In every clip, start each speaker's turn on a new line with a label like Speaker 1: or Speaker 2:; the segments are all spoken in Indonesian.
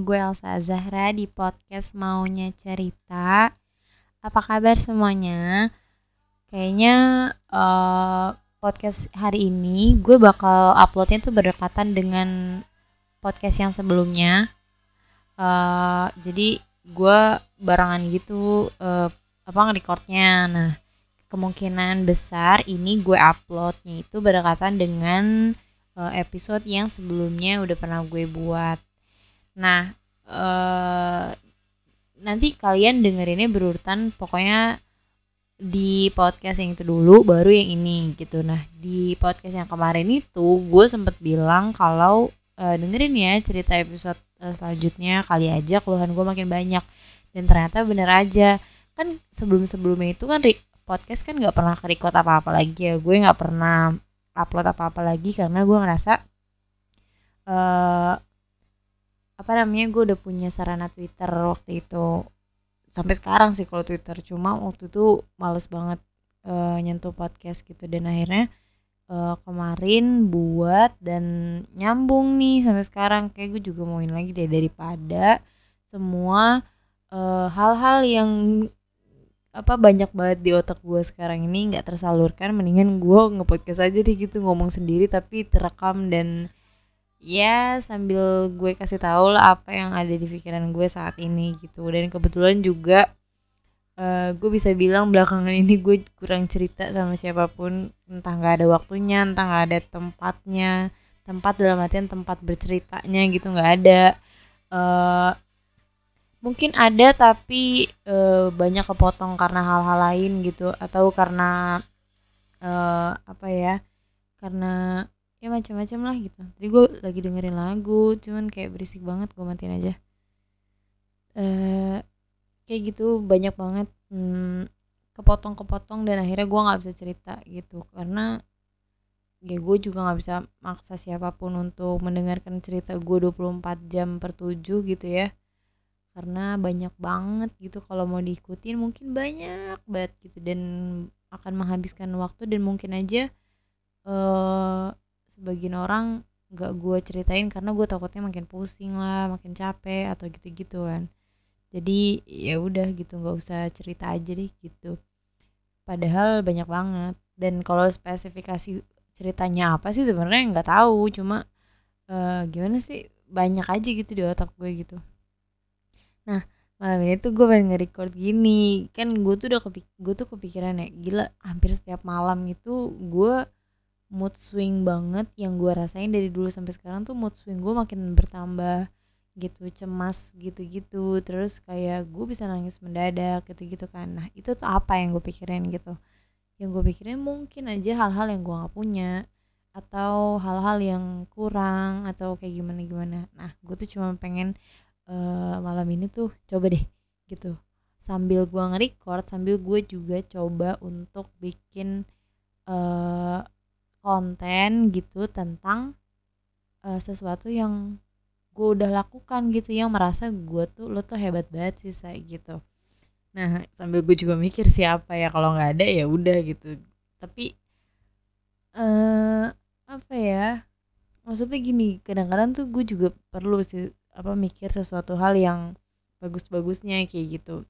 Speaker 1: gue Elsa Zahra di podcast Maunya Cerita. Apa kabar semuanya? Kayaknya uh, podcast hari ini gue bakal uploadnya tuh berdekatan dengan podcast yang sebelumnya. Uh, jadi gue barengan gitu uh, apa ngerekordnya. Nah kemungkinan besar ini gue uploadnya itu berdekatan dengan episode yang sebelumnya udah pernah gue buat. Nah, uh, nanti kalian dengerinnya berurutan pokoknya di podcast yang itu dulu baru yang ini gitu. Nah, di podcast yang kemarin itu gue sempet bilang kalau uh, dengerin ya cerita episode uh, selanjutnya kali aja keluhan gue makin banyak. Dan ternyata bener aja. Kan sebelum sebelumnya itu kan podcast kan nggak pernah record apa apa lagi ya. Gue nggak pernah upload apa-apa lagi karena gue ngerasa uh, apa namanya gue udah punya sarana Twitter waktu itu. Sampai sekarang sih kalau Twitter. Cuma waktu itu males banget uh, nyentuh podcast gitu. Dan akhirnya uh, kemarin buat dan nyambung nih sampai sekarang. Kayak gue juga mauin lagi deh daripada semua hal-hal uh, yang apa banyak banget di otak gue sekarang ini nggak tersalurkan. Mendingan gue ngepodcast aja deh gitu ngomong sendiri tapi terekam dan ya sambil gue kasih tahu lah apa yang ada di pikiran gue saat ini gitu. Dan kebetulan juga uh, gue bisa bilang belakangan ini gue kurang cerita sama siapa pun. Entah nggak ada waktunya entah nggak ada tempatnya. Tempat dalam artian tempat berceritanya gitu nggak ada. Uh, mungkin ada tapi e, banyak kepotong karena hal-hal lain gitu. Atau karena e, apa ya karena ya macam-macam lah gitu. Jadi gue lagi dengerin lagu cuman kayak berisik banget gue matiin aja. E, kayak gitu banyak banget hmm, kepotong-kepotong dan akhirnya gue nggak bisa cerita gitu. Karena ya gue juga nggak bisa maksa siapa pun untuk mendengarkan cerita gue 24 jam per 7 gitu ya. Karena banyak banget gitu kalau mau diikutin mungkin banyak banget gitu. Dan akan menghabiskan waktu dan mungkin aja uh, sebagian orang nggak gue ceritain karena gue takutnya makin pusing lah makin capek atau gitu-gitu kan. Jadi ya udah gitu nggak usah cerita aja deh gitu. Padahal banyak banget. Dan kalau spesifikasi ceritanya apa sih sebenarnya nggak tahu. Cuma uh, gimana sih banyak aja gitu di otak gue gitu. Nah malam ini tuh gue pengen nge-record gini. Kan gue tuh udah kepik gue tuh kepikiran ya gila hampir setiap malam itu gue mood swing banget yang gue rasain dari dulu sampai sekarang tuh mood swing gue makin bertambah gitu cemas gitu-gitu. Terus kayak gue bisa nangis mendadak gitu-gitu kan. Nah itu tuh apa yang gue pikirin gitu? Yang gue pikirin mungkin aja hal-hal yang gue gak punya atau hal-hal yang kurang atau kayak gimana gimana nah gue tuh cuma pengen uh, malam ini tuh coba deh gitu. Sambil gue nge-record sambil gue juga coba untuk bikin uh, konten gitu tentang uh, sesuatu yang gue udah lakukan gitu yang merasa gue tuh lo tuh hebat banget sih saya gitu. Nah sambil gue juga mikir siapa ya kalau nggak ada ya udah gitu. Tapi uh, apa ya maksudnya gini kadang-kadang tuh gue juga perlu sih apa mikir sesuatu hal yang bagus-bagusnya kayak gitu.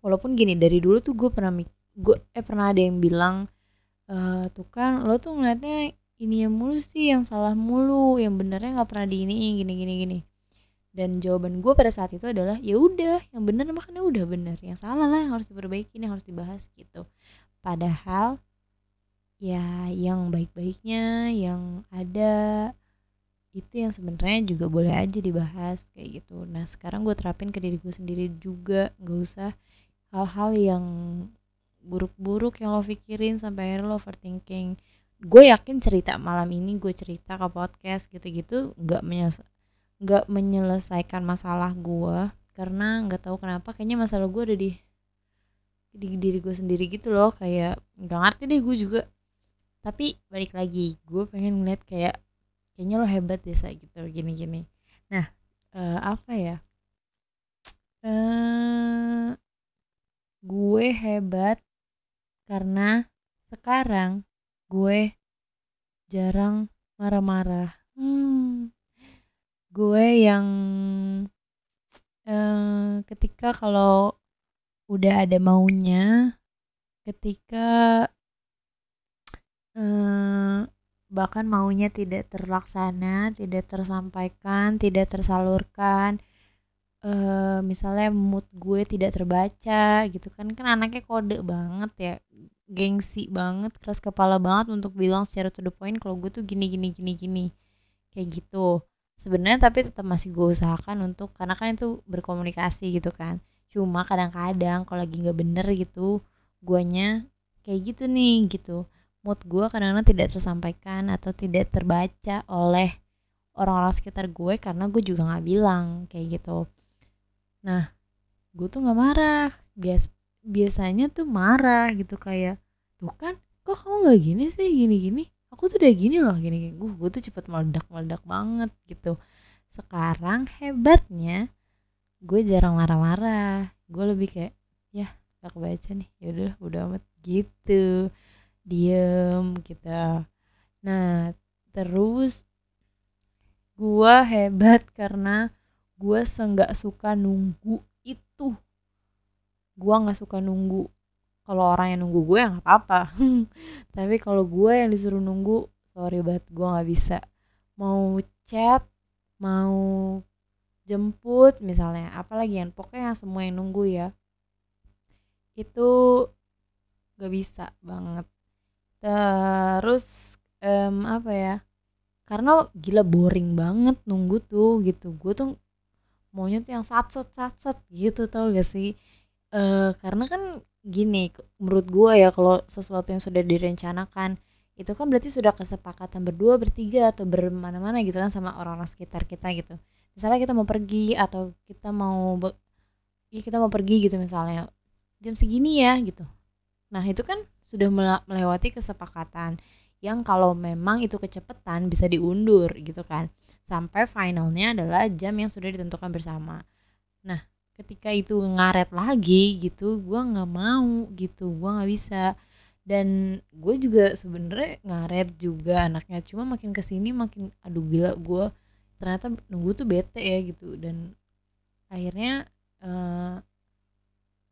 Speaker 1: Walaupun gini dari dulu tuh gue pernah gue eh pernah ada yang bilang e, tuh kan lo tuh ngeliatnya ini yang mulu sih yang salah mulu yang benernya nggak pernah di ini gini gini gini. Dan jawaban gue pada saat itu adalah ya udah yang bener makanya udah bener. Yang salah lah yang harus diperbaiki yang harus dibahas gitu. Padahal ya yang baik-baiknya yang ada itu yang sebenarnya juga boleh aja dibahas kayak gitu. Nah sekarang gue terapin ke diri gue sendiri juga. Nggak usah hal-hal yang buruk-buruk yang lo pikirin sampai akhirnya lo overthinking. Gue yakin cerita malam ini gue cerita ke podcast gitu-gitu nggak menyelesa nggak menyelesaikan masalah gue karena nggak tahu kenapa kayaknya masalah gue ada di di diri gue sendiri gitu loh kayak nggak ngerti deh gue juga. Tapi balik lagi gue pengen ngeliat kayak kayaknya lo hebat deh gitu gini gini nah uh, apa ya? Uh, gue hebat karena sekarang gue jarang marah-marah. Hmm, gue yang eh, ketika kalau udah ada maunya ketika eh, bahkan maunya tidak terlaksana tidak tersampaikan tidak tersalurkan eh, misalnya mood gue tidak terbaca gitu kan. Kan anaknya kode banget ya gengsi banget keras kepala banget untuk bilang secara to the point kalau gue tuh gini gini gini gini. Kayak gitu. Sebenarnya tapi tetap masih gue usahakan untuk karena kan itu berkomunikasi gitu kan. Cuma kadang-kadang kalau lagi nggak bener gitu guanya kayak gitu nih gitu. Mood gue kadang-kadang tidak tersampaikan atau tidak terbaca oleh orang-orang sekitar gue karena gue juga nggak bilang kayak gitu nah gue tuh nggak marah. Bias biasanya tuh marah gitu kayak tuh kan kok kamu nggak gini sih gini gini aku tuh udah gini loh gini gini gue gue tuh cepet meledak meledak banget gitu. Sekarang hebatnya gue jarang marah-marah. Gue lebih kayak ya gak kebaca nih yaudah udah amat. Gitu. Diem gitu. Nah terus gue hebat karena gue senggak suka nunggu itu. Gue nggak suka nunggu. Kalau orang yang nunggu gue ya nggak apa-apa. Tapi kalau gue yang disuruh nunggu sorry banget gue nggak bisa. Mau chat mau jemput misalnya apalagi yang pokoknya yang semua yang nunggu ya itu gak bisa banget. Terus um, apa ya karena gila boring banget nunggu tuh gitu. Gue tuh maunya tuh yang satset satset gitu tau gak sih? Uh, karena kan gini menurut gue ya kalau sesuatu yang sudah direncanakan itu kan berarti sudah kesepakatan berdua bertiga atau bermana-mana gitu kan sama orang-orang sekitar kita gitu. Misalnya kita mau pergi atau kita mau ya kita mau pergi gitu misalnya jam segini ya gitu. Nah itu kan sudah melewati kesepakatan yang kalau memang itu kecepatan bisa diundur gitu kan sampai finalnya adalah jam yang sudah ditentukan bersama. Nah ketika itu ngaret lagi gitu gue nggak mau gitu gue nggak bisa. Dan gue juga sebenarnya ngaret juga anaknya cuma makin ke sini makin aduh gila gue ternyata nunggu tuh bete ya gitu. Dan akhirnya uh,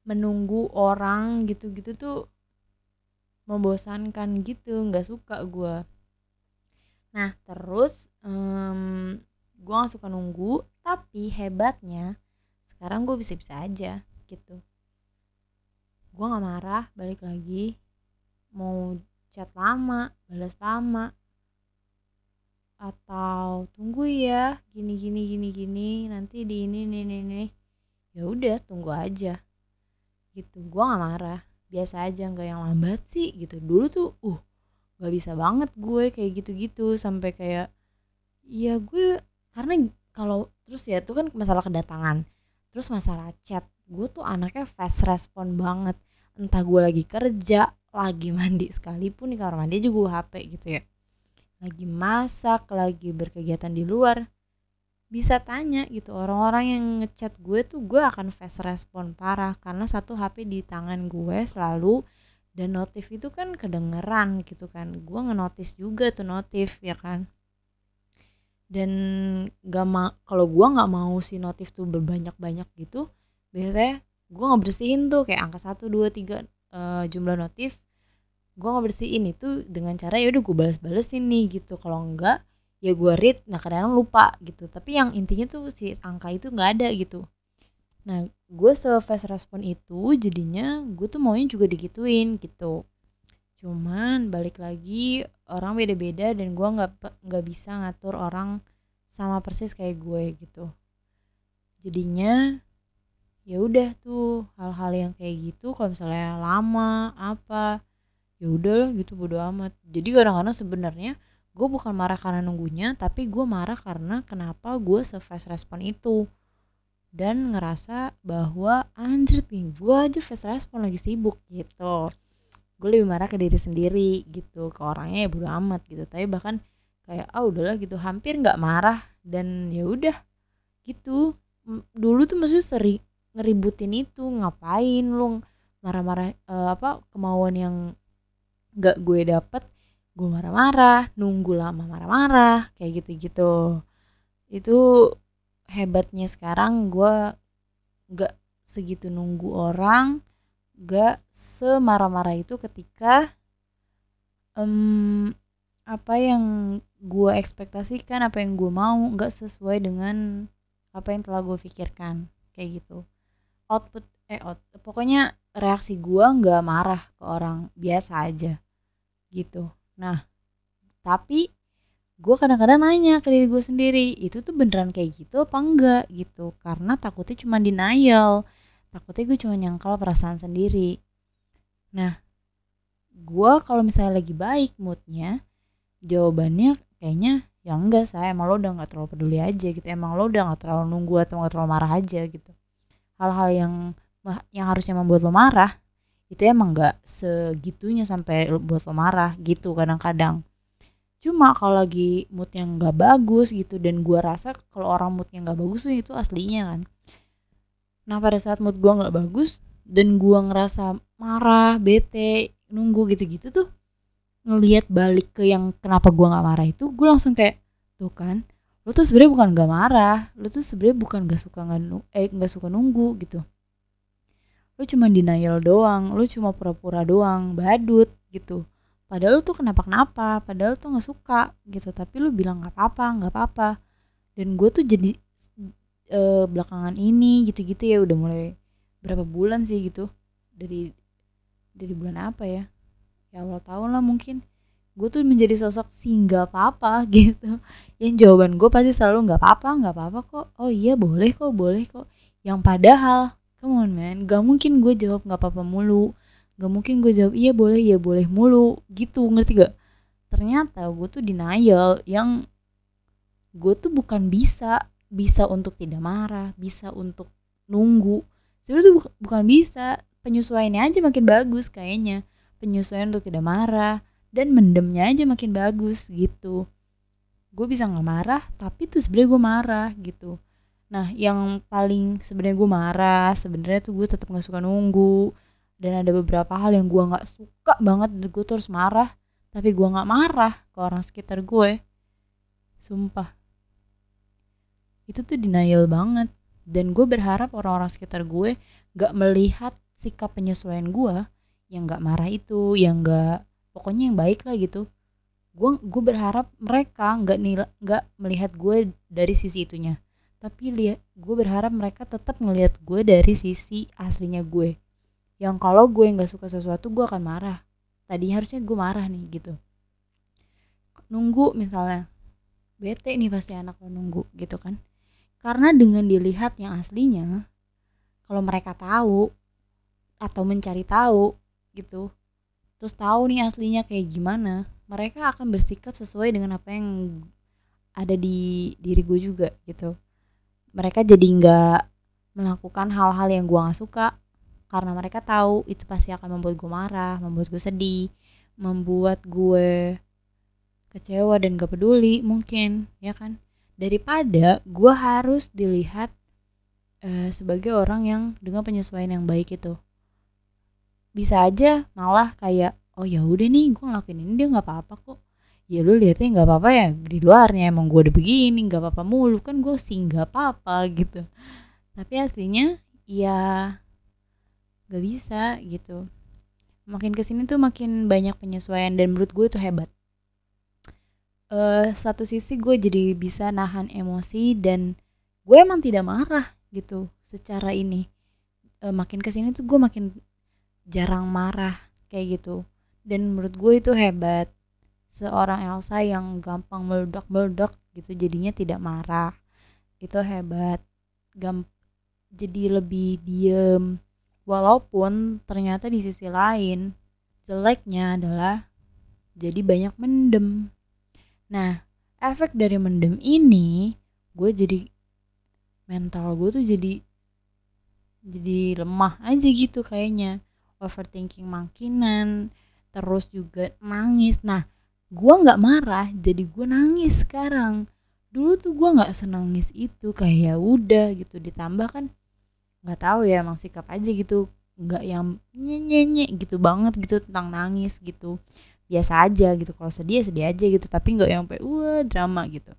Speaker 1: menunggu orang gitu-gitu tuh membosankan gitu nggak suka gue nah terus um, gue nggak suka nunggu tapi hebatnya sekarang gue bisa-bisa aja gitu. Gue nggak marah balik lagi. Mau chat lama balas lama. Atau tunggu ya gini gini gini gini nanti di ini nih nih nih ya udah tunggu aja. Gitu gue nggak marah. Biasa aja nggak yang lambat sih gitu. Dulu tuh uh nggak bisa banget gue kayak gitu-gitu sampai kayak iya gue karena kalau terus ya itu kan masalah kedatangan terus masalah chat gue tuh anaknya fast respon banget entah gue lagi kerja lagi mandi sekalipun di kamar mandi juga gue HP gitu ya lagi masak lagi berkegiatan di luar bisa tanya gitu orang-orang yang ngechat gue tuh gue akan fast respon parah karena satu HP di tangan gue selalu dan notif itu kan kedengeran gitu kan. Gue ngenotis juga tuh notif ya kan. Dan gak ma kalau gue nggak mau si notif tuh berbanyak-banyak gitu biasanya gue bersihin tuh kayak angka satu dua tiga uh, jumlah notif. Gue bersihin itu dengan cara ya udah gue balas-balesin nih gitu. Kalau enggak ya gue read nah kadang, -kadang lupa gitu. Tapi yang intinya tuh si angka itu nggak ada gitu nah gue se fast respon itu jadinya gue tuh maunya juga digituin gitu. Cuman balik lagi orang beda-beda dan gue nggak nggak bisa ngatur orang sama persis kayak gue gitu. Jadinya ya udah tuh hal-hal yang kayak gitu kalau misalnya lama apa ya udahlah gitu bodo amat. Jadi kadang-kadang sebenarnya gue bukan marah karena nunggunya tapi gue marah karena kenapa gue se-fast respon itu dan ngerasa bahwa anjir nih gue aja fast respon lagi sibuk gitu. Gue lebih marah ke diri sendiri gitu. Ke orangnya ya bodo amat gitu. Tapi bahkan kayak ah udahlah gitu. Hampir nggak marah dan ya udah gitu. Dulu tuh maksudnya sering ngeributin itu ngapain lu marah-marah uh, apa kemauan yang nggak gue dapet? Gue marah-marah nunggu lama marah-marah kayak gitu-gitu. Itu hebatnya sekarang gue nggak segitu nunggu orang nggak semarah-marah itu ketika um, apa yang gue ekspektasikan apa yang gue mau nggak sesuai dengan apa yang telah gue pikirkan kayak gitu. Output eh out, pokoknya reaksi gue nggak marah ke orang biasa aja gitu. Nah tapi gue kadang-kadang nanya ke diri gue sendiri itu tuh beneran kayak gitu apa enggak? Gitu. Karena takutnya cuma denial. Takutnya gue cuma nyangkal perasaan sendiri. Nah gue kalau misalnya lagi baik moodnya jawabannya kayaknya ya enggak saya emang lo udah nggak terlalu peduli aja gitu. Emang lo udah nggak terlalu nunggu atau nggak terlalu marah aja gitu. Hal-hal yang yang harusnya membuat lo marah itu emang nggak segitunya sampai buat lo marah gitu kadang-kadang cuma kalau lagi mood yang nggak bagus gitu dan gue rasa kalau orang mood yang nggak bagus tuh itu aslinya kan. Nah pada saat mood gue nggak bagus dan gue ngerasa marah bete nunggu gitu-gitu tuh ngelihat balik ke yang kenapa gue nggak marah itu gue langsung kayak tuh kan lo tuh sebenarnya bukan gak marah lo tuh sebenarnya bukan gak suka nggak eh nggak suka nunggu gitu. Lo cuma denial doang lo cuma pura-pura doang badut gitu padahal lu tuh kenapa-kenapa padahal tuh nggak suka gitu. Tapi lu bilang nggak apa-apa nggak apa-apa. Dan gue tuh jadi uh, belakangan ini gitu-gitu ya udah mulai berapa bulan sih gitu. Dari dari bulan apa ya? Ya awal tahun lah mungkin. Gue tuh menjadi sosok si nggak apa-apa gitu. Yang jawaban gue pasti selalu nggak apa-apa nggak apa-apa kok. Oh iya boleh kok boleh kok. Yang padahal come on man gak mungkin gue jawab nggak apa-apa mulu gak mungkin gue jawab iya boleh iya boleh mulu. Gitu ngerti gak ternyata gue tuh denial yang gue tuh bukan bisa bisa untuk tidak marah bisa untuk nunggu. Sebenarnya tuh bu bukan bisa. Penyesuaiannya aja makin bagus kayaknya. Penyesuaian untuk tidak marah dan mendemnya aja makin bagus gitu. Gue bisa nggak marah tapi tuh sebenarnya gue marah gitu. Nah yang paling sebenarnya gue marah sebenarnya tuh gue tetap nggak suka nunggu dan ada beberapa hal yang gue nggak suka banget dan gue terus marah tapi gue nggak marah ke orang sekitar gue sumpah. Itu tuh denial banget. Dan gue berharap orang-orang sekitar gue gak melihat sikap penyesuaian gue yang gak marah itu yang gak pokoknya yang baik lah gitu. Gue gue berharap mereka nggak nggak melihat gue dari sisi itunya. Tapi lihat gue berharap mereka tetap ngelihat gue dari sisi aslinya gue yang kalau gue nggak suka sesuatu gue akan marah. Tadi harusnya gue marah nih gitu. Nunggu misalnya bete nih pasti anak lo nunggu gitu kan. Karena dengan dilihat yang aslinya kalau mereka tahu atau mencari tahu gitu terus tahu nih aslinya kayak gimana mereka akan bersikap sesuai dengan apa yang ada di diri gue juga gitu. Mereka jadi nggak melakukan hal-hal yang gue gak suka karena mereka tahu itu pasti akan membuat gue marah, membuat gue sedih, membuat gue kecewa dan gak peduli mungkin, ya kan? Daripada gue harus dilihat uh, sebagai orang yang dengan penyesuaian yang baik itu. Bisa aja malah kayak oh ya udah nih gue ngelakuin ini dia nggak apa-apa kok ya lu lihatnya nggak apa-apa ya di luarnya emang gue udah begini nggak apa-apa mulu kan gue sih nggak apa-apa gitu tapi aslinya ya gak bisa gitu. Makin ke sini tuh makin banyak penyesuaian dan menurut gue itu hebat. Uh, satu sisi gue jadi bisa nahan emosi dan gue emang tidak marah gitu secara ini. Uh, makin ke sini tuh gue makin jarang marah kayak gitu. Dan menurut gue itu hebat. Seorang Elsa yang gampang meledak-meledak gitu jadinya tidak marah. Itu hebat. Gamp jadi lebih diem Walaupun ternyata di sisi lain jeleknya adalah jadi banyak mendem. Nah, efek dari mendem ini gue jadi mental gue tuh jadi jadi lemah aja gitu kayaknya. Overthinking makinan terus juga nangis. Nah gue nggak marah jadi gue nangis sekarang. Dulu tuh gue nggak senangis itu kayak ya udah gitu ditambah kan nggak tahu ya emang sikap aja gitu. Nggak yang nyenyenye gitu banget gitu tentang nangis gitu. Biasa aja gitu kalau sedih ya sedih aja gitu tapi nggak yang sampai wah drama gitu.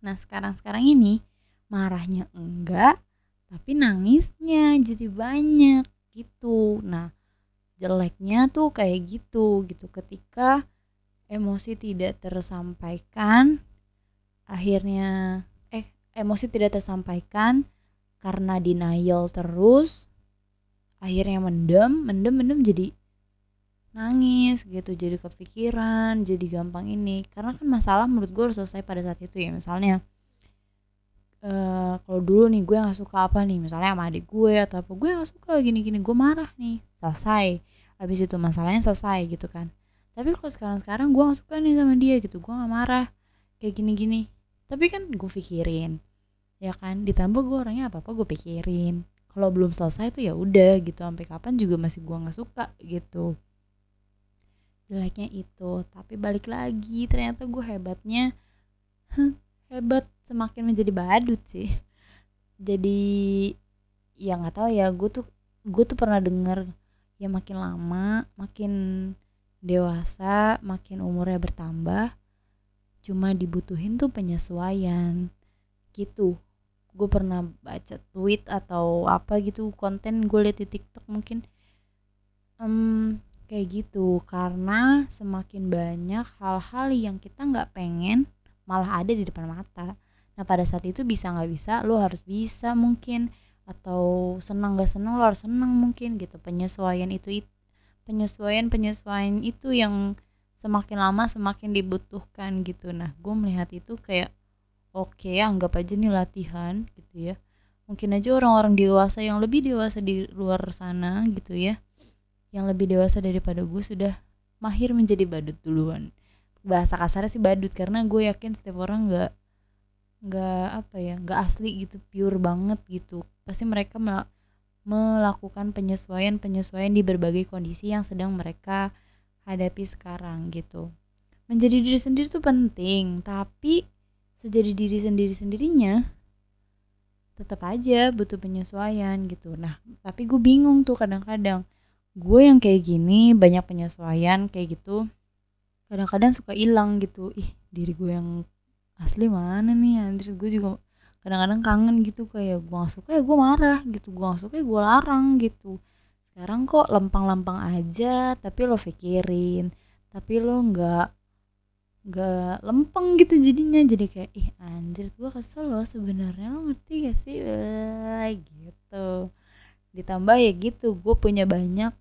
Speaker 1: Nah sekarang sekarang ini marahnya enggak tapi nangisnya jadi banyak gitu. Nah jeleknya tuh kayak gitu gitu. Ketika emosi tidak tersampaikan akhirnya eh emosi tidak tersampaikan karena denial terus akhirnya mendem mendem mendem jadi nangis gitu jadi kepikiran jadi gampang ini. Karena kan masalah menurut gue harus selesai pada saat itu ya. Misalnya uh, kalau dulu nih gue gak suka apa nih? Misalnya sama adik gue atau apa gue gak suka gini-gini gue marah nih. Selesai. Habis itu masalahnya selesai gitu kan. Tapi kalau sekarang sekarang gue gak suka nih sama dia gitu gue gak marah kayak gini-gini. Tapi kan gue pikirin ya kan ditambah gue orangnya apa apa gue pikirin. Kalau belum selesai tuh ya udah gitu sampai kapan juga masih gue nggak suka gitu. Jeleknya itu tapi balik lagi ternyata gue hebatnya hebat semakin menjadi badut sih. Jadi ya nggak tahu ya gue tuh gue tuh pernah denger ya makin lama makin dewasa makin umurnya bertambah cuma dibutuhin tuh penyesuaian gitu. Gue pernah baca tweet atau apa gitu konten gue liat di tiktok mungkin. Um, kayak gitu. Karena semakin banyak hal-hal yang kita nggak pengen malah ada di depan mata. Nah pada saat itu bisa nggak bisa lo harus bisa mungkin. Atau senang gak senang lo harus senang mungkin gitu. Penyesuaian itu penyesuaian penyesuaian itu yang semakin lama semakin dibutuhkan gitu. Nah gue melihat itu kayak oke anggap aja nih latihan gitu ya. Mungkin aja orang-orang dewasa yang lebih dewasa di luar sana gitu ya yang lebih dewasa daripada gue sudah mahir menjadi badut duluan. Bahasa kasarnya sih badut karena gue yakin setiap orang nggak nggak apa ya nggak asli gitu pure banget gitu. Pasti mereka melakukan penyesuaian penyesuaian di berbagai kondisi yang sedang mereka hadapi sekarang gitu. Menjadi diri sendiri tuh penting tapi sejadi diri sendiri sendirinya tetap aja butuh penyesuaian gitu. Nah tapi gue bingung tuh kadang-kadang. Gue yang kayak gini banyak penyesuaian kayak gitu kadang-kadang suka hilang gitu. Ih diri gue yang asli mana nih anjir. Gue juga kadang-kadang kangen gitu kayak gue gak suka ya gue marah gitu. Gue gak suka ya gue larang gitu. Sekarang kok lempang-lempang aja tapi lo pikirin tapi lo nggak gak lempeng gitu jadinya. Jadi kayak ih anjir gue kesel loh sebenarnya lo ngerti gak sih? Eee, gitu. Ditambah ya gitu gue punya banyak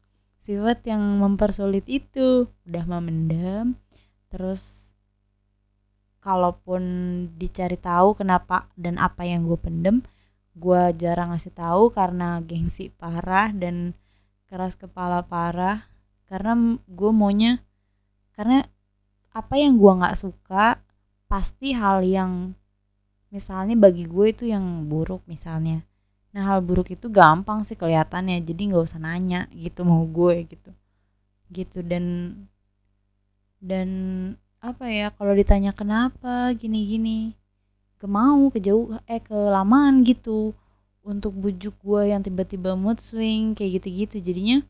Speaker 1: sifat yang mempersulit itu. Udah memendam terus kalaupun dicari tahu kenapa dan apa yang gue pendem gue jarang ngasih tahu karena gengsi parah dan keras kepala parah. Karena gue maunya karena apa yang gue nggak suka pasti hal yang misalnya bagi gue itu yang buruk misalnya. Nah hal buruk itu gampang sih kelihatannya jadi nggak usah nanya gitu mau gue gitu. Gitu dan dan apa ya kalau ditanya kenapa gini gini kemau kejauh eh kelamaan gitu untuk bujuk gue yang tiba-tiba mood swing kayak gitu-gitu jadinya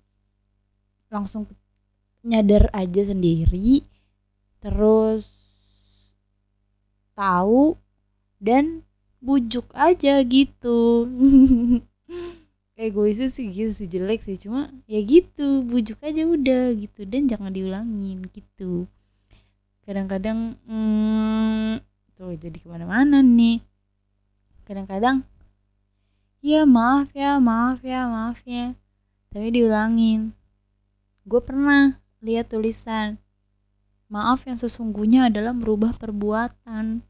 Speaker 1: langsung nyadar aja sendiri terus tahu dan bujuk aja gitu. Egoisnya sih gitu sih jelek sih. Cuma ya gitu bujuk aja udah gitu dan jangan diulangin gitu. Kadang-kadang hmm, tuh jadi ke mana-mana nih. Kadang-kadang ya maaf ya maaf ya maaf ya. Tapi diulangin. Gue pernah lihat tulisan Maaf yang sesungguhnya adalah merubah perbuatan,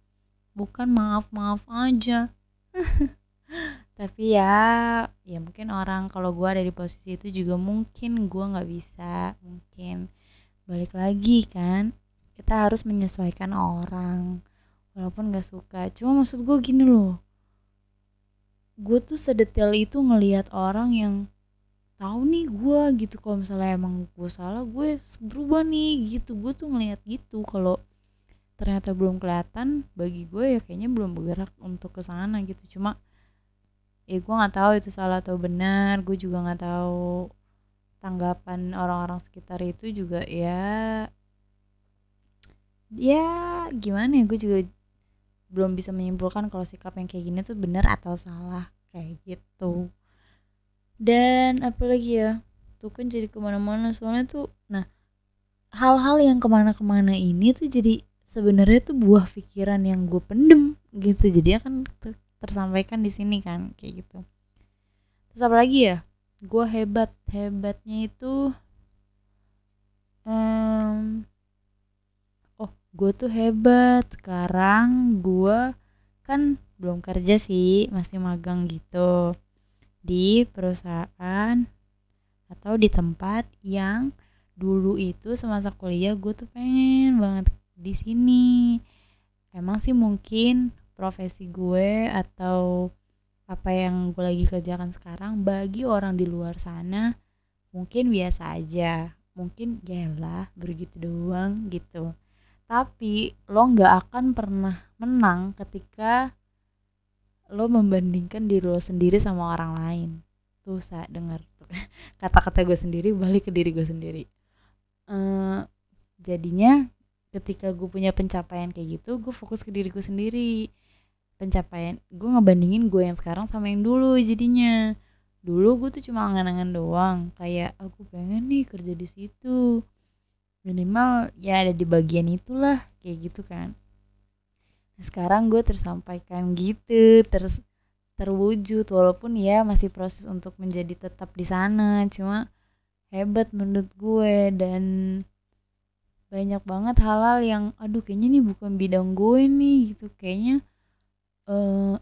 Speaker 1: bukan maaf-maaf aja. Tapi ya, ya mungkin orang kalau gue ada di posisi itu juga mungkin gue nggak bisa, mungkin balik lagi kan, kita harus menyesuaikan orang, walaupun nggak suka. Cuma maksud gue gini loh, gue tuh sedetail itu ngelihat orang yang tahu nih gue gitu kalau misalnya emang gue salah gue berubah nih gitu. Gue tuh ngeliat gitu kalau ternyata belum kelihatan bagi gue ya kayaknya belum bergerak untuk ke sana gitu. Cuma ya gue nggak tahu itu salah atau benar gue juga nggak tahu tanggapan orang-orang sekitar itu juga ya ya gimana ya gue juga belum bisa menyimpulkan kalau sikap yang kayak gini tuh benar atau salah kayak gitu dan apalagi ya? Tuh kan jadi ke mana-mana. Soalnya tuh nah hal-hal yang ke mana-kemana ini tuh jadi sebenarnya tuh buah pikiran yang gue pendem gitu. Jadi akan ter tersampaikan di sini kan kayak gitu. Terus apa lagi ya? Gue hebat. Hebatnya itu um, oh gue tuh hebat. Sekarang gue kan belum kerja sih masih magang gitu di perusahaan atau di tempat yang dulu itu semasa kuliah gue tuh pengen banget di sini. Emang sih mungkin profesi gue atau apa yang gue lagi kerjakan sekarang bagi orang di luar sana mungkin biasa aja. Mungkin ya lah begitu doang gitu. Tapi lo nggak akan pernah menang ketika lo membandingkan diri lo sendiri sama orang lain. Tuh saya dengar kata-kata gue sendiri balik ke diri gue sendiri. Uh, jadinya ketika gue punya pencapaian kayak gitu gue fokus ke diri gue sendiri. Pencapaian gue ngebandingin gue yang sekarang sama yang dulu jadinya. Dulu gue tuh cuma angan-angan doang. Kayak aku pengen nih kerja di situ. Minimal ya ada di bagian itulah kayak gitu kan sekarang gue tersampaikan gitu terus terwujud walaupun ya masih proses untuk menjadi tetap di sana cuma hebat menurut gue dan banyak banget hal-hal yang aduh kayaknya nih bukan bidang gue nih gitu. Kayaknya eh,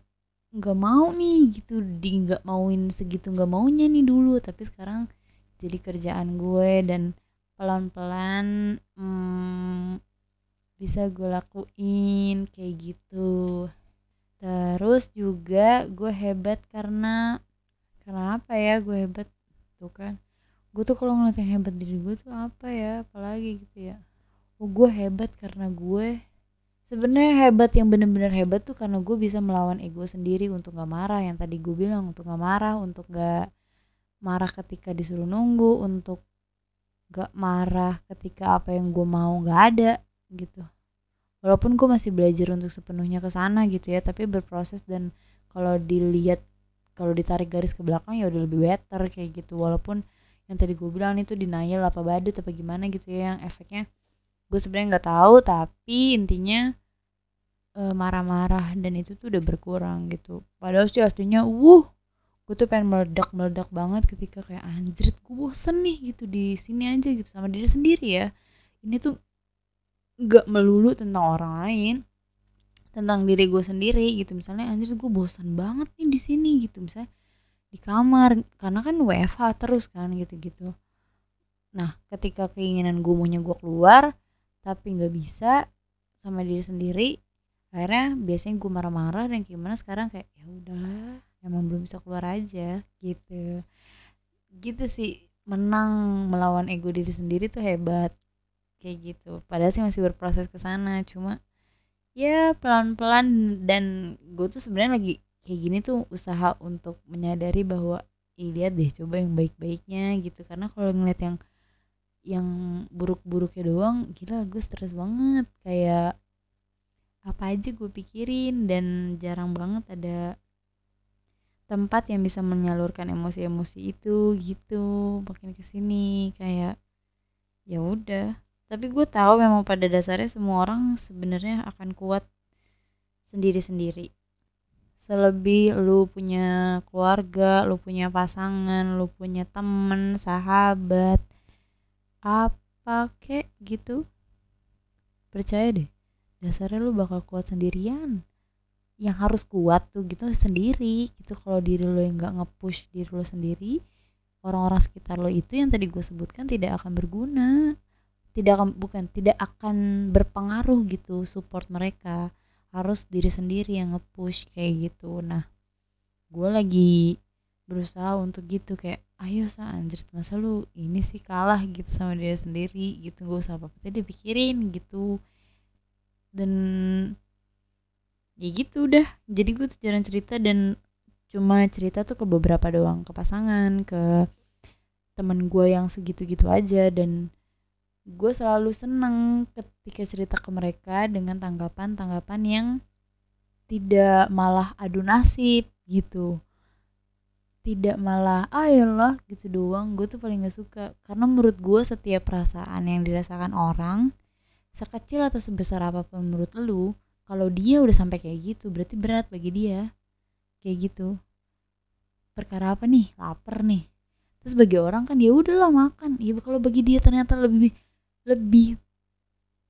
Speaker 1: nggak uh, mau nih gitu. Di nggak mauin segitu nggak maunya nih dulu tapi sekarang jadi kerjaan gue dan pelan-pelan hmm, bisa gue lakuin kayak gitu. Terus juga gue hebat karena karena apa ya gue hebat? Tuh kan gue tuh kalau ngeliat yang hebat diri gue tuh apa ya apalagi gitu ya. Oh gue hebat karena gue sebenarnya hebat yang bener-bener hebat tuh karena gue bisa melawan ego sendiri untuk gak marah yang tadi gue bilang untuk gak marah untuk gak marah ketika disuruh nunggu untuk gak marah ketika apa yang gue mau gak ada gitu. Walaupun gue masih belajar untuk sepenuhnya ke sana gitu ya tapi berproses dan kalau dilihat kalau ditarik garis ke belakang ya udah lebih better kayak gitu. Walaupun yang tadi gue bilang itu denial apa badut apa gimana gitu ya yang efeknya gue sebenarnya nggak tahu tapi intinya marah marah-marah dan itu tuh udah berkurang gitu. Padahal sih aslinya wuh gue tuh pengen meledak meledak banget ketika kayak anjir gue bosen nih gitu di sini aja gitu sama diri sendiri ya. Ini tuh gak melulu tentang orang lain tentang diri gue sendiri gitu. Misalnya anjir gue bosan banget nih di sini gitu. Misalnya di kamar karena kan WFH terus kan gitu-gitu. Nah ketika keinginan gue maunya gue keluar tapi nggak bisa sama diri sendiri akhirnya biasanya gue marah-marah dan gimana sekarang kayak ya udahlah emang belum bisa keluar aja gitu. Gitu sih menang melawan ego diri sendiri tuh hebat kayak gitu. Padahal sih masih berproses ke sana cuma ya pelan-pelan dan gue tuh sebenarnya lagi kayak gini tuh usaha untuk menyadari bahwa Ih, lihat deh coba yang baik-baiknya gitu. Karena kalau ngeliat yang yang buruk-buruknya doang gila gue stres banget. Kayak apa aja gue pikirin dan jarang banget ada tempat yang bisa menyalurkan emosi-emosi itu gitu. Makin ke sini kayak ya udah tapi gue tahu memang pada dasarnya semua orang sebenarnya akan kuat sendiri-sendiri. Selebih lu punya keluarga lu punya pasangan lu punya temen sahabat apa kek gitu percaya deh dasarnya lu bakal kuat sendirian. Yang harus kuat tuh gitu sendiri gitu. Kalau diri lo yang nggak ngepush diri lo sendiri orang-orang sekitar lo itu yang tadi gue sebutkan tidak akan berguna tidak bukan tidak akan berpengaruh gitu support mereka. Harus diri sendiri yang nge-push kayak gitu. Nah gue lagi berusaha untuk gitu kayak ayo sa anjir masa lu ini sih kalah gitu sama dia sendiri? Gitu gue usah apa-apa dipikirin gitu. Dan ya gitu udah. Jadi gue tuh jarang cerita dan cuma cerita tuh ke beberapa doang ke pasangan ke temen gue yang segitu-gitu aja. Dan gue selalu seneng ketika cerita ke mereka dengan tanggapan-tanggapan yang tidak malah adu nasib gitu. Tidak malah ayolah ah, gitu doang. Gue tuh paling gak suka. Karena menurut gue setiap perasaan yang dirasakan orang sekecil atau sebesar apa pun menurut lu kalau dia udah sampai kayak gitu berarti berat bagi dia. Kayak gitu. Perkara apa nih? Lapar nih. Terus bagi orang kan ya udahlah makan. Ya kalau bagi dia ternyata lebih lebih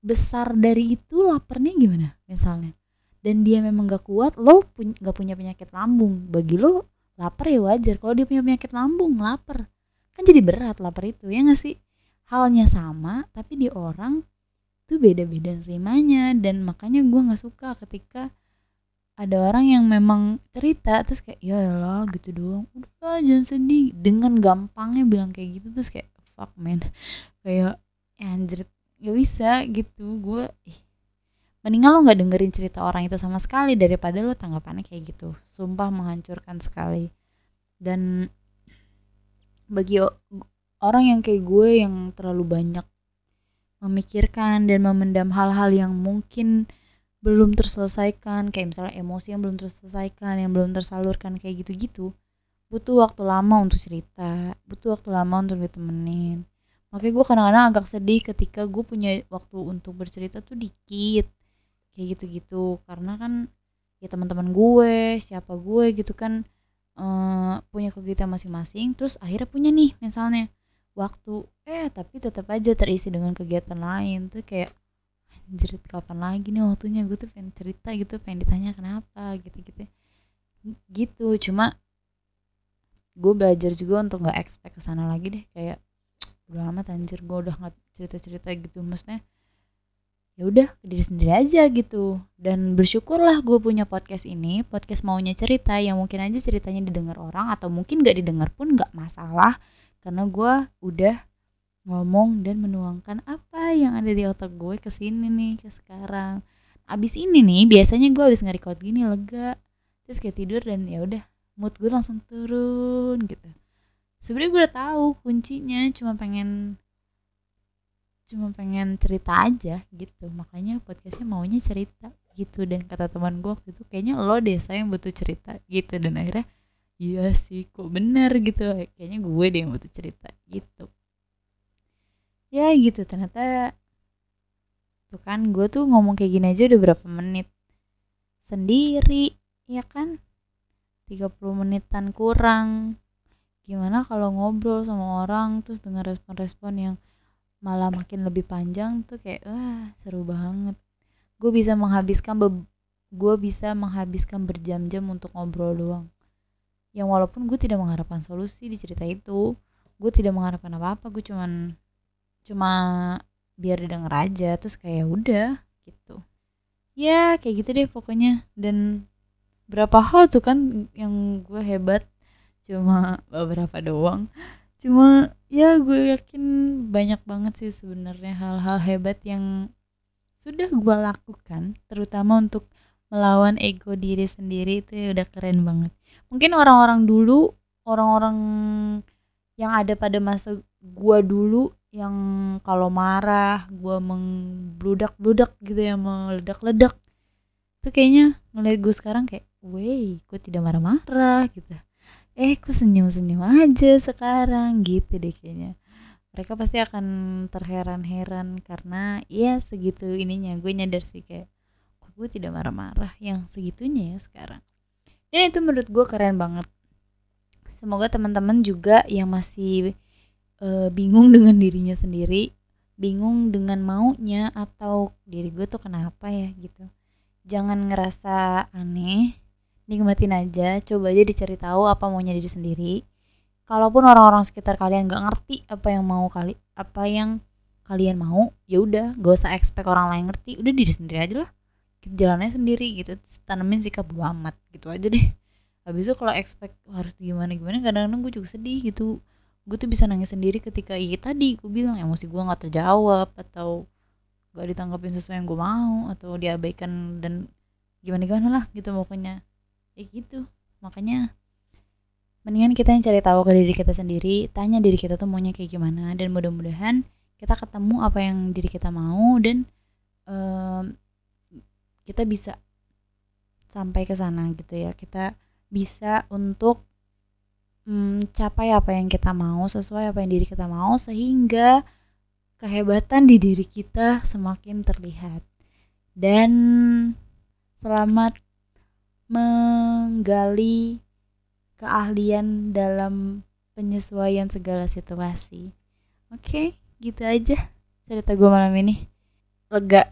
Speaker 1: besar dari itu laparnya gimana misalnya? Dan dia memang gak kuat lo pun gak punya penyakit lambung. Bagi lo lapar ya wajar. Kalau dia punya penyakit lambung lapar. Kan jadi berat lapar itu ya gak sih? Halnya sama tapi di orang tuh beda-beda nerimanya. Dan makanya gue nggak suka ketika ada orang yang memang cerita terus kayak ya lah gitu doang. Udah jangan sedih. Dengan gampangnya bilang kayak gitu terus kayak fuck man. Kayak ya anjir gak bisa gitu. Gue ih mendingan lo nggak dengerin cerita orang itu sama sekali daripada lo tanggapannya kayak gitu. Sumpah menghancurkan sekali. Dan bagi orang yang kayak gue yang terlalu banyak memikirkan dan memendam hal-hal yang mungkin belum terselesaikan kayak misalnya emosi yang belum terselesaikan yang belum tersalurkan kayak gitu-gitu butuh waktu lama untuk cerita butuh waktu lama untuk ditemenin makanya gue kadang-kadang agak sedih ketika gue punya waktu untuk bercerita tuh dikit kayak gitu-gitu. Karena kan ya teman-teman gue siapa gue gitu kan uh, punya kegiatan masing-masing terus akhirnya punya nih misalnya waktu. Eh tapi tetap aja terisi dengan kegiatan lain. Tuh kayak anjir kapan lagi nih waktunya? Gue tuh pengen cerita gitu pengen ditanya kenapa gitu-gitu. Gitu cuma gue belajar juga untuk nggak expect ke sana lagi deh. Kayak udah amat anjir. Gue udah nggak cerita-cerita gitu. Maksudnya ya udah diri sendiri aja gitu. Dan bersyukurlah gue punya podcast ini. Podcast maunya cerita yang mungkin aja ceritanya didengar orang atau mungkin gak didengar pun gak masalah. Karena gue udah ngomong dan menuangkan apa yang ada di otak gue ke sini nih ke sekarang. Abis ini nih biasanya gue abis nge-record gini lega. Terus kayak tidur dan ya udah mood gue langsung turun gitu sebenarnya gue udah tahu kuncinya cuma pengen cuma pengen cerita aja gitu. Makanya podcastnya maunya cerita gitu. Dan kata teman gue waktu itu kayaknya lo deh saya yang butuh cerita gitu. Dan akhirnya iya sih kok bener gitu. Kayaknya gue deh yang butuh cerita gitu. Ya gitu ternyata tuh kan gue tuh ngomong kayak gini aja udah berapa menit sendiri ya kan? 30 menitan kurang gimana kalau ngobrol sama orang terus dengar respon-respon yang malah makin lebih panjang tuh kayak wah seru banget. Gue bisa menghabiskan gue bisa menghabiskan berjam-jam untuk ngobrol doang. Yang walaupun gue tidak mengharapkan solusi di cerita itu gue tidak mengharapkan apa-apa gue cuman cuma biar didengar aja terus kayak udah gitu. Ya kayak gitu deh pokoknya. Dan berapa hal tuh kan yang gue hebat cuma beberapa doang. Cuma ya gue yakin banyak banget sih sebenarnya hal-hal hebat yang sudah gue lakukan terutama untuk melawan ego diri sendiri itu ya udah keren banget. Mungkin orang-orang dulu orang-orang yang ada pada masa gue dulu yang kalau marah gue mengbludak-bludak gitu ya meledak-ledak itu kayaknya ngeliat gue sekarang kayak wey gue tidak marah-marah? gitu eh kok senyum-senyum aja sekarang? Gitu deh kayaknya. Mereka pasti akan terheran-heran karena ya segitu ininya. Gue nyadar sih kayak kok gue tidak marah-marah yang segitunya ya sekarang. Dan itu menurut gue keren banget. Semoga teman-teman juga yang masih uh, bingung dengan dirinya sendiri bingung dengan maunya atau diri gue tuh kenapa ya gitu. Jangan ngerasa aneh nikmatin aja coba aja dicari tahu apa maunya diri sendiri. Kalaupun orang-orang sekitar kalian gak ngerti apa yang mau kali apa yang kalian mau ya udah gak usah expect orang lain ngerti udah diri sendiri aja lah. Jalannya sendiri gitu tanemin sikap bodo amat gitu aja deh. Habis itu kalau expect harus gimana gimana kadang-kadang gue juga sedih gitu. Gue tuh bisa nangis sendiri ketika iya tadi gue bilang emosi gue nggak terjawab atau gak ditanggapin sesuai yang gue mau atau diabaikan dan gimana gimana lah gitu pokoknya ya gitu. Makanya mendingan kita yang cari tahu ke diri kita sendiri tanya diri kita tuh maunya kayak gimana dan mudah-mudahan kita ketemu apa yang diri kita mau dan um, kita bisa sampai ke sana gitu ya. Kita bisa untuk hmm, capai apa yang kita mau sesuai apa yang diri kita mau sehingga kehebatan di diri kita semakin terlihat. Dan selamat menggali keahlian dalam penyesuaian segala situasi. Oke okay, gitu aja cerita gue malam ini. Lega.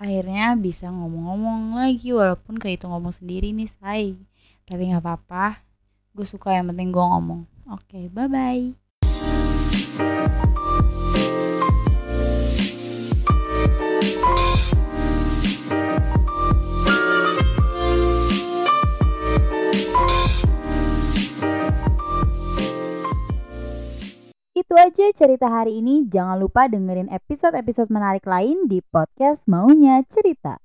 Speaker 1: Akhirnya bisa ngomong-ngomong lagi walaupun kayak itu ngomong sendiri nih say. Tapi nggak apa-apa. Gue suka yang penting gue ngomong. Oke okay, bye bye
Speaker 2: Itu aja cerita hari ini. Jangan lupa dengerin episode-episode menarik lain di podcast Maunya Cerita.